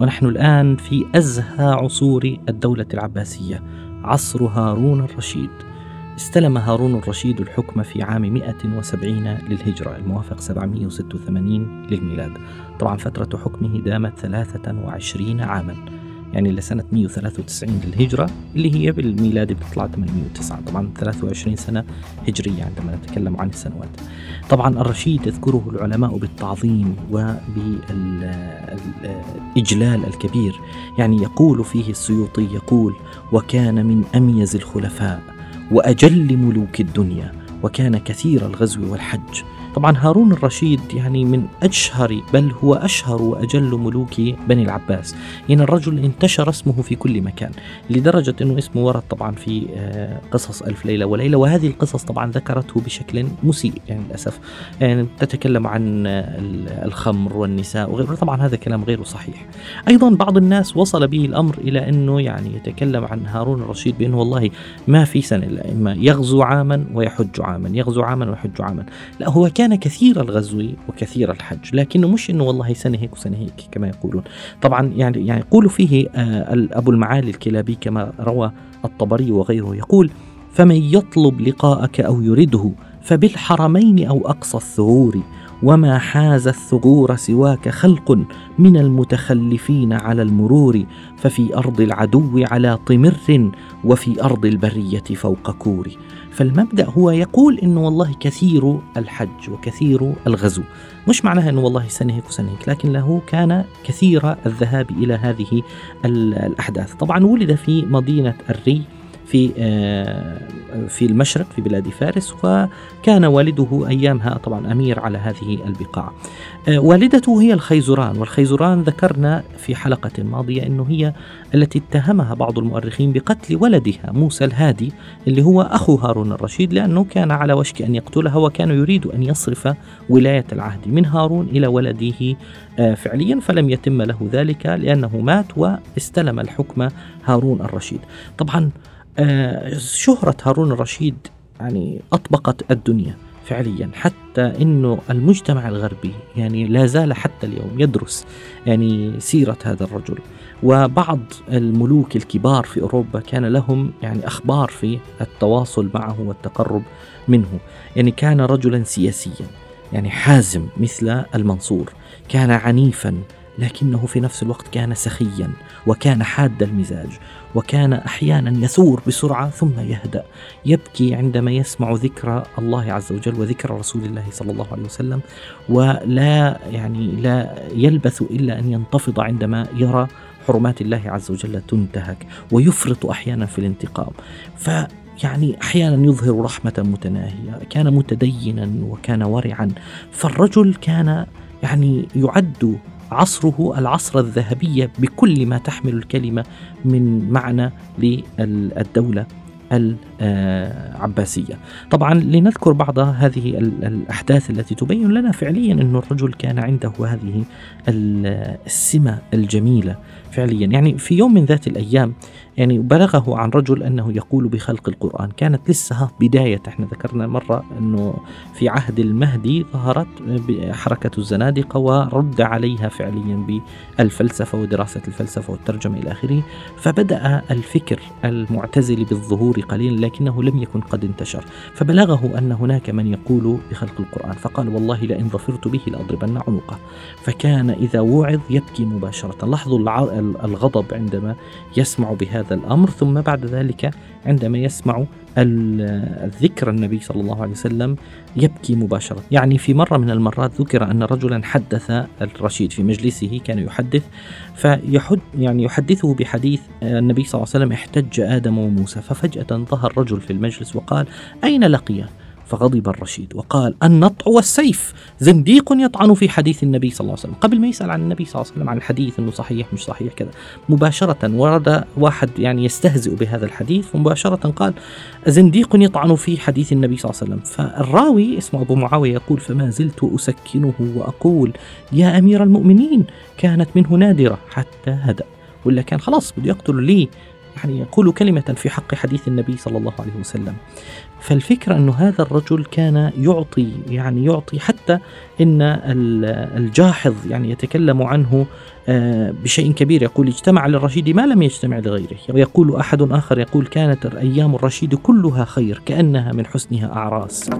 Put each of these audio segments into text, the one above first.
ونحن الآن في أزهى عصور الدولة العباسية عصر هارون الرشيد. استلم هارون الرشيد الحكم في عام 170 للهجرة الموافق 786 للميلاد. طبعا فترة حكمه دامت 23 عاما. يعني لسنة 193 للهجرة اللي هي بالميلاد بتطلع 809 طبعا 23 سنة هجرية عندما نتكلم عن السنوات طبعا الرشيد يذكره العلماء بالتعظيم وبالإجلال الكبير. يعني يقول فيه السيوطي يقول وكان من أميز الخلفاء وأجل ملوك الدنيا وكان كثير الغزو والحج طبعا هارون الرشيد يعني من أشهر بل هو أشهر وأجل ملوك بني العباس. يعني الرجل انتشر اسمه في كل مكان لدرجة أنه اسمه ورد طبعا في آه، قصص ألف ليلة وليلة. وهذه القصص طبعا ذكرته بشكل مسيء يعني للأسف. يعني تتكلم عن الخمر والنساء وغيره. طبعا هذا كلام غير صحيح. أيضا بعض الناس وصل به الأمر إلى أنه يعني يتكلم عن هارون الرشيد بأنه والله ما في سنة إلا إما يغزو عاما ويحج عاما يغزو عاما ويحج عاما. لا هو كان كان كثير الغزو وكثير الحج لكنه مش إنه والله سنة هيك وسنة هيك كما يقولون. طبعا يعني يعني يقول فيه آه، أبو المعالي الكلابي كما روى الطبري وغيره يقول فمن يطلب لقاءك أو يرده فبالحرمين أو أقصى الثغور وما حاز الثغور سواك خلق من المتخلفين على المرور ففي أرض العدو على طمر وفي أرض البرية فوق كور. فالمبدأ هو يقول انه والله كثير الحج وكثير الغزو. مش معناها انه والله سنة هيك وسنة هيك لكن له كان كثير الذهاب إلى هذه الأحداث. طبعا ولد في مدينة الري في آه، في المشرق في بلاد فارس وكان والده أيامها طبعا أمير على هذه البقاع. آه، والدته هي الخيزران والخيزران ذكرنا في حلقة ماضية إنه هي التي اتهمها بعض المؤرخين بقتل ولدها موسى الهادي اللي هو أخو هارون الرشيد لأنه كان على وشك أن يقتلها وكان يريد أن يصرف ولاية العهد من هارون إلى ولده آه، فعليا فلم يتم له ذلك لأنه مات واستلم الحكم هارون الرشيد. طبعا شهرة هارون الرشيد يعني أطبقت الدنيا فعليا حتى إنه المجتمع الغربي يعني لا زال حتى اليوم يدرس يعني سيرة هذا الرجل. وبعض الملوك الكبار في أوروبا كان لهم يعني أخبار في التواصل معه والتقرب منه. يعني كان رجلا سياسيا يعني حازم مثل المنصور. كان عنيفا لكنه في نفس الوقت كان سخيا وكان حاد المزاج وكان أحيانا يثور بسرعة ثم يهدأ. يبكي عندما يسمع ذكر الله عز وجل وذكر رسول الله صلى الله عليه وسلم ولا يعني لا يلبث إلا أن ينتفض عندما يرى حرمات الله عز وجل تنتهك ويفرط أحيانا في الانتقام. ف يعني أحيانا يظهر رحمة متناهية كان متدينا وكان ورعا فالرجل كان يعني يعد عصره العصر الذهبي بكل ما تحمل الكلمة من معنى للدولة العباسية. طبعا لنذكر بعض هذه الأحداث التي تبين لنا فعليا أن الرجل كان عنده هذه السمة الجميلة فعليا. يعني في يوم من ذات الأيام يعني بلغه عن رجل أنه يقول بخلق القرآن. كانت لسه بداية. إحنا ذكرنا مرة أنه في عهد المهدي ظهرت حركة الزنادقة ورد عليها فعليا بالفلسفة ودراسة الفلسفة والترجمة إلى آخره. فبدأ الفكر المعتزل بالظهور قليلا لكنه لم يكن قد انتشر. فبلغه أن هناك من يقول بخلق القرآن. فقال والله لئن ظفرت به لأضربن عنقه. فكان إذا وعظ يبكي مباشرة. لاحظوا الغضب عندما يسمع بهذا الأمر ثم بعد ذلك عندما يسمع الذكر النبي صلى الله عليه وسلم يبكي مباشرة. يعني في مرة من المرات ذكر أن رجلا حدث الرشيد في مجلسه كان يحدث فيحد يعني يحدثه بحديث النبي صلى الله عليه وسلم احتج آدم وموسى ففجأة ظهر رجل في المجلس وقال أين لقيه؟ فغضب الرشيد وقال النطع والسيف زنديق يطعن في حديث النبي صلى الله عليه وسلم. قبل ما يسأل عن النبي صلى الله عليه وسلم عن الحديث أنه صحيح مش صحيح كذا مباشرة ورد واحد يعني يستهزئ بهذا الحديث ومباشرة قال زنديق يطعن في حديث النبي صلى الله عليه وسلم. فالراوي اسمه أبو معاوية يقول فما زلت أسكنه وأقول يا أمير المؤمنين كانت منه نادرة حتى هدأ. ولا كان خلاص بده يقتل لي يعني يقول كلمة في حق حديث النبي صلى الله عليه وسلم. فالفكرة أنه هذا الرجل كان يعطي يعني يعطي حتى إن الجاحظ يعني يتكلم عنه آه، بشيء كبير. يقول اجتمع للرشيد ما لم يجتمع لغيره. ويقول أحد آخر يقول كانت أيام الرشيد كلها خير كأنها من حسنها أعراس.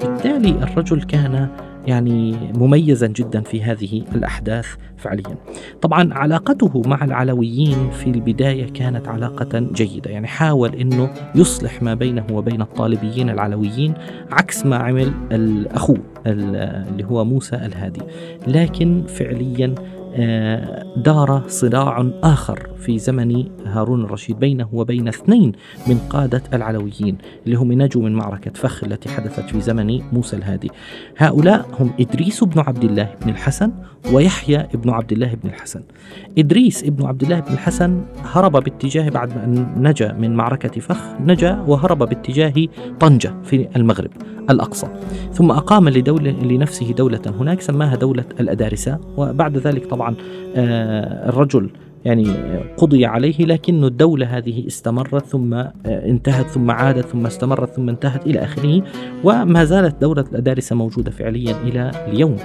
بالتالي الرجل كان يعني مميزا جدا في هذه الأحداث فعليا. طبعا علاقته مع العلويين في البداية كانت علاقة جيدة. يعني حاول أنه يصلح ما بينه وبين الطالبيين العلويين عكس ما عمل الأخو اللي هو موسى الهادي. لكن فعليا دار صراع آخر في زمن هارون الرشيد بينه وبين اثنين من قادة العلويين اللي هم نجوا من معركة فخ التي حدثت في زمن موسى الهادي. هؤلاء هم إدريس بن عبد الله بن الحسن ويحيى بن عبد الله بن الحسن. إدريس بن عبد الله بن الحسن هرب باتجاه بعد أن نجا من معركة فخ نجا وهرب باتجاه طنجة في المغرب. الأقصى. ثم أقام لدولة لنفسه دولة هناك سماها دولة الأدارسة وبعد ذلك طبعا آه، الرجل يعني قضي عليه لكن الدولة هذه استمرت ثم آه، انتهت ثم عادت ثم استمرت ثم انتهت إلى آخره وما زالت دولة الأدارسة موجودة فعليا إلى اليوم.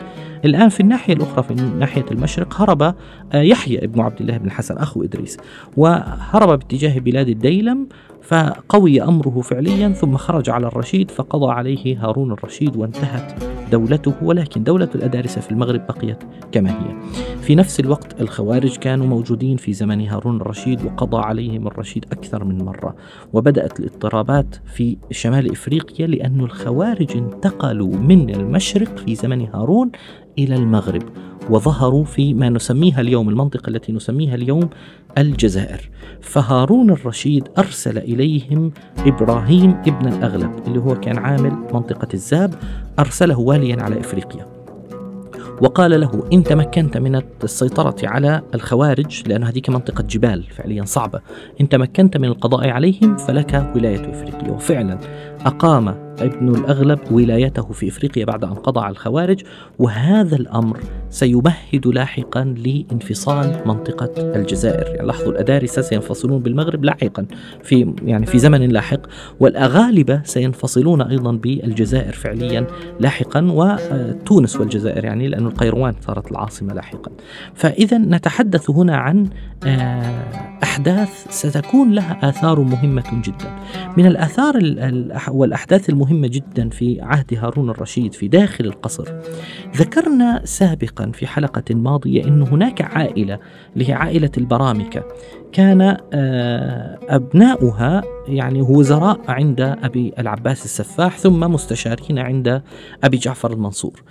الآن في الناحية الأخرى في ناحية المشرق هرب آه، يحيى ابن عبد الله بن الحسن أخو إدريس وهرب باتجاه بلاد الديلم فقوي أمره فعليا ثم خرج على الرشيد فقضى عليه هارون الرشيد وانتهت دولته ولكن دولة الأدارسة في المغرب بقيت كما هي. في نفس الوقت الخوارج كانوا موجودين في زمن هارون الرشيد وقضى عليهم الرشيد أكثر من مرة وبدأت الاضطرابات في شمال إفريقيا لأن الخوارج انتقلوا من المشرق في زمن هارون إلى المغرب وظهروا في ما نسميها اليوم المنطقة التي نسميها اليوم الجزائر. فهارون الرشيد أرسل إليهم إبراهيم ابن الأغلب اللي هو كان عامل منطقة الزاب أرسله واليا على إفريقيا. وقال له إن تمكنت من السيطرة على الخوارج لأن هذه منطقة جبال فعليا صعبة إن تمكنت من القضاء عليهم فلك ولاية إفريقيا. وفعلا أقام ابن الأغلب ولايته في إفريقيا بعد أن قضى على الخوارج وهذا الأمر سيمهد لاحقا لانفصال منطقة الجزائر. يعني لاحظوا الأدارسة سينفصلون بالمغرب لاحقا في يعني في زمن لاحق والأغالبة سينفصلون أيضا بالجزائر فعليا لاحقا وتونس والجزائر يعني لأن القيروان صارت العاصمة لاحقا. فإذا نتحدث هنا عن آه، أحداث ستكون لها آثار مهمة جدا. من الآثار والأحداث المهمة جدا في عهد هارون الرشيد في داخل القصر. ذكرنا سابقا في حلقة ماضية أن هناك عائلة اللي هي عائلة البرامكة. كان آه، أبناؤها يعني وزراء عند أبي العباس السفاح ثم مستشارين عند أبي جعفر المنصور.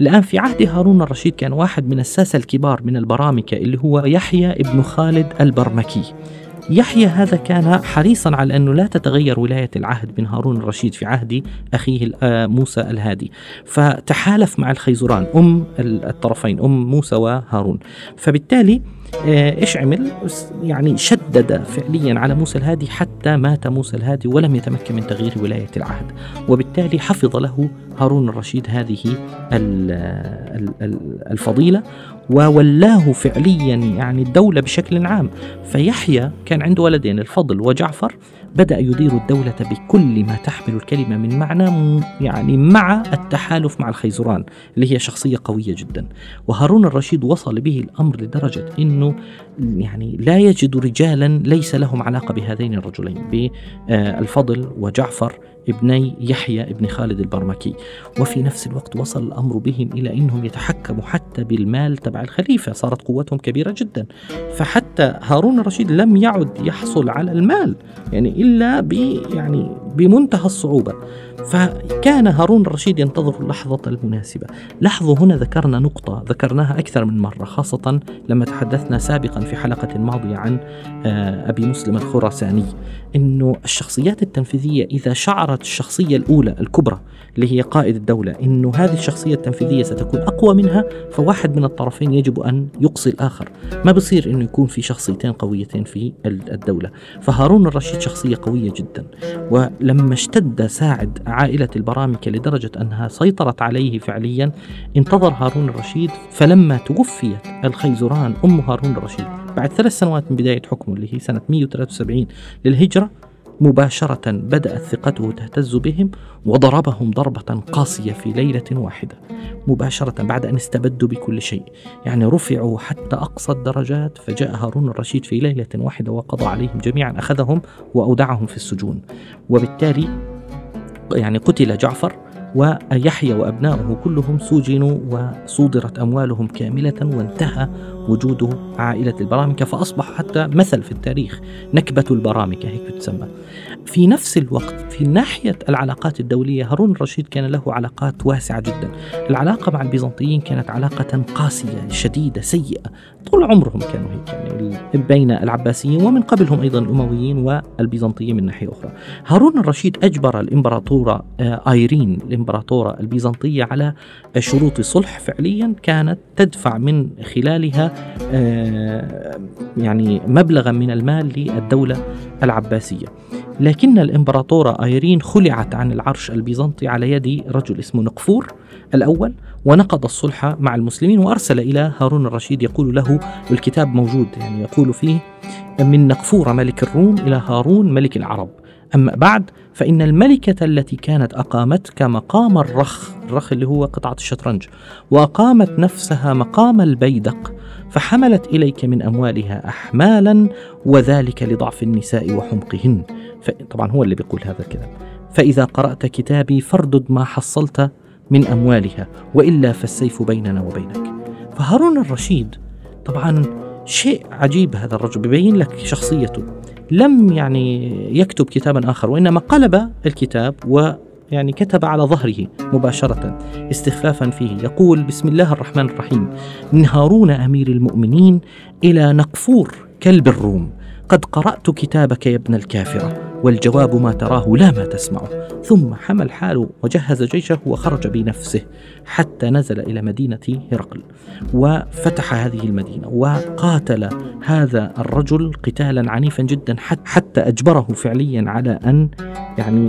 الآن في عهد هارون الرشيد كان واحد من الساسة الكبار من البرامكة اللي هو يحيى ابن خالد البرمكي. يحيى هذا كان حريصا على أنه لا تتغير ولاية العهد بن هارون الرشيد في عهد أخيه آه، موسى الهادي. فتحالف مع الخيزران أم الطرفين أم موسى وهارون. فبالتالي إيش عمل؟ يعني شدد فعليا على موسى الهادي حتى مات موسى الهادي ولم يتمكن من تغيير ولاية العهد، وبالتالي حفظ له هارون الرشيد هذه الفضيلة وولاه فعليا يعني الدولة بشكل عام. فيحيى كان عنده ولدين الفضل وجعفر. بدأ يدير الدولة بكل ما تحمل الكلمة من معنى يعني مع التحالف مع الخيزران اللي هي شخصية قوية جدا. وهارون الرشيد وصل به الأمر لدرجة أنه يعني لا يجد رجالا ليس لهم علاقة بهذين الرجلين بالفضل وجعفر ابني يحيى ابن خالد البرمكي. وفي نفس الوقت وصل الأمر بهم إلى أنهم يتحكموا حتى بالمال تبع الخليفة. صارت قوتهم كبيرة جدا. فحتى هارون الرشيد لم يعد يحصل على المال. يعني إلا يعني بمنتهى الصعوبة. فكان هارون الرشيد ينتظر اللحظة المناسبة. لاحظوا هنا ذكرنا نقطة ذكرناها أكثر من مرة خاصة لما تحدثنا سابقا في حلقة ماضية عن آه، أبي مسلم الخراساني. أنه الشخصيات التنفيذية إذا شعرت الشخصية الأولى الكبرى اللي هي قائد الدولة أنه هذه الشخصية التنفيذية ستكون أقوى منها فواحد من الطرفين يجب أن يقصي الآخر. ما بصير أنه يكون في شخصيتين قويتين في الدولة. فهارون الرشيد شخصية قوية جدا. ولما اشتد ساعد عائلة البرامكة لدرجة أنها سيطرت عليه فعليا انتظر هارون الرشيد فلما توفيت الخيزران أم هارون الرشيد. بعد ثلاث سنوات من بداية حكمه اللي هي سنة 173 للهجرة مباشرة بدأت ثقته تهتز بهم وضربهم ضربة قاسية في ليلة واحدة مباشرة بعد أن استبدوا بكل شيء. يعني رفعوا حتى أقصى الدرجات فجاء هارون الرشيد في ليلة واحدة وقضى عليهم جميعا أخذهم وأودعهم في السجون. وبالتالي يعني قتل جعفر ويحيى وأبناؤه كلهم سجنوا وصودرت أموالهم كاملة وانتهى وجود عائلة البرامكة فأصبح حتى مثل في التاريخ نكبة البرامكة هيك بتسمى. في نفس الوقت في ناحية العلاقات الدولية هارون الرشيد كان له علاقات واسعة جدا. العلاقة مع البيزنطيين كانت علاقة قاسية شديدة سيئة. طول عمرهم كانوا هيك يعني بين العباسيين ومن قبلهم أيضا الأمويين والبيزنطيين من ناحية أخرى. هارون الرشيد أجبر الإمبراطورة آه، آيرين الإمبراطورة البيزنطية على شروط صلح فعليا كانت تدفع من خلالها آه، يعني مبلغا من المال للدولة العباسية. لكن الإمبراطورة آيرين خلعت عن العرش البيزنطي على يد رجل اسمه نقفور الأول. ونقض الصلح مع المسلمين وأرسل إلى هارون الرشيد يقول له والكتاب موجود. يعني يقول فيه من نقفور ملك الروم إلى هارون ملك العرب. أما بعد فإن الملكة التي كانت أقامتك مقام الرخ. الرخ اللي هو قطعة الشطرنج. وأقامت نفسها مقام البيدق فحملت إليك من أموالها أحمالا وذلك لضعف النساء وحمقهن. طبعا هو اللي بيقول هذا الكلام. فإذا قرأت كتابي فاردد ما حصلت من أموالها وإلا فالسيف بيننا وبينك. فهارون الرشيد طبعا شيء عجيب هذا الرجل ببين لك شخصيته. لم يعني يكتب كتابا آخر وإنما قلب الكتاب و يعني كتب على ظهره مباشرة استخفافا فيه. يقول بسم الله الرحمن الرحيم. من هارون أمير المؤمنين إلى نقفور كلب الروم. قد قرأت كتابك يا ابن الكافرة. والجواب ما تراه لا ما تسمعه. ثم حمل حاله وجهز جيشه وخرج بنفسه حتى نزل إلى مدينة هرقل وفتح هذه المدينة وقاتل هذا الرجل قتالا عنيفا جدا حتى أجبره فعليا على أن يعني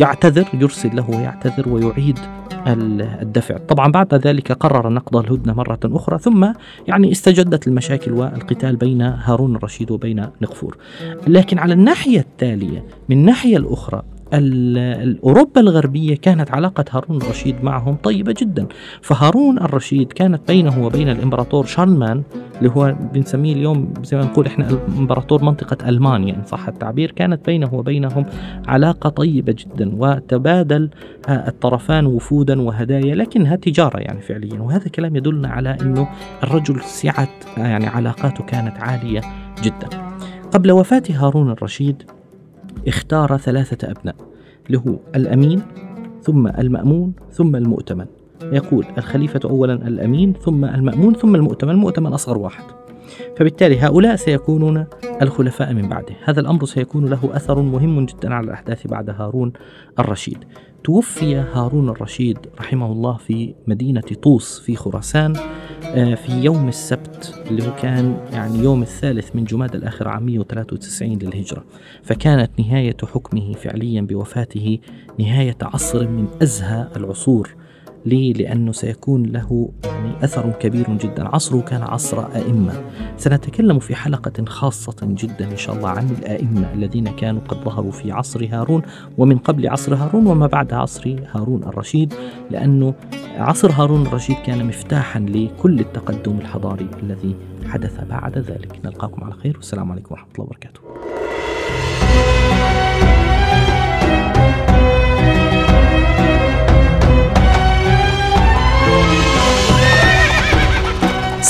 يعتذر يرسل له ويعتذر ويعيد الدفع. طبعا بعد ذلك قرر نقض الهدنة مرة أخرى ثم يعني استجدت المشاكل والقتال بين هارون الرشيد وبين نقفور. لكن على الناحية التالية من الناحية الأخرى أوروبا الغربية كانت علاقة هارون الرشيد معهم طيبة جدا. فهارون الرشيد كانت بينه وبين الإمبراطور شارلمان اللي هو بنسميه اليوم زي ما نقول إحنا إمبراطور منطقة ألمانيا إن صح التعبير كانت بينه وبينهم علاقة طيبة جدا وتبادل الطرفان وفودا وهدايا لكنها تجارة يعني فعليا. وهذا كلام يدلنا على أنه الرجل سعة يعني علاقاته كانت عالية جدا. قبل وفاة هارون الرشيد اختار ثلاثة أبناء له الأمين ثم المأمون ثم المؤتمن. يقول الخليفة أولا الأمين ثم المأمون ثم المؤتمن المؤتمن أصغر واحد. فبالتالي هؤلاء سيكونون الخلفاء من بعده. هذا الأمر سيكون له أثر مهم جدا على الأحداث بعد هارون الرشيد. توفي هارون الرشيد رحمه الله في مدينة طوس في خراسان في يوم السبت اللي هو كان يعني يوم الثالث من جماد الآخر عام 193 للهجرة. فكانت نهاية حكمه فعليا بوفاته نهاية عصر من أزهى العصور. ليه؟ لأنه سيكون له يعني أثر كبير جدا. عصره كان عصر أئمة. سنتكلم في حلقة خاصة جدا إن شاء الله عن الأئمة الذين كانوا قد ظهروا في عصر هارون ومن قبل عصر هارون وما بعد عصر هارون الرشيد لأنه عصر هارون الرشيد كان مفتاحا لكل التقدم الحضاري الذي حدث بعد ذلك. نلقاكم على خير. والسلام عليكم ورحمة الله وبركاته.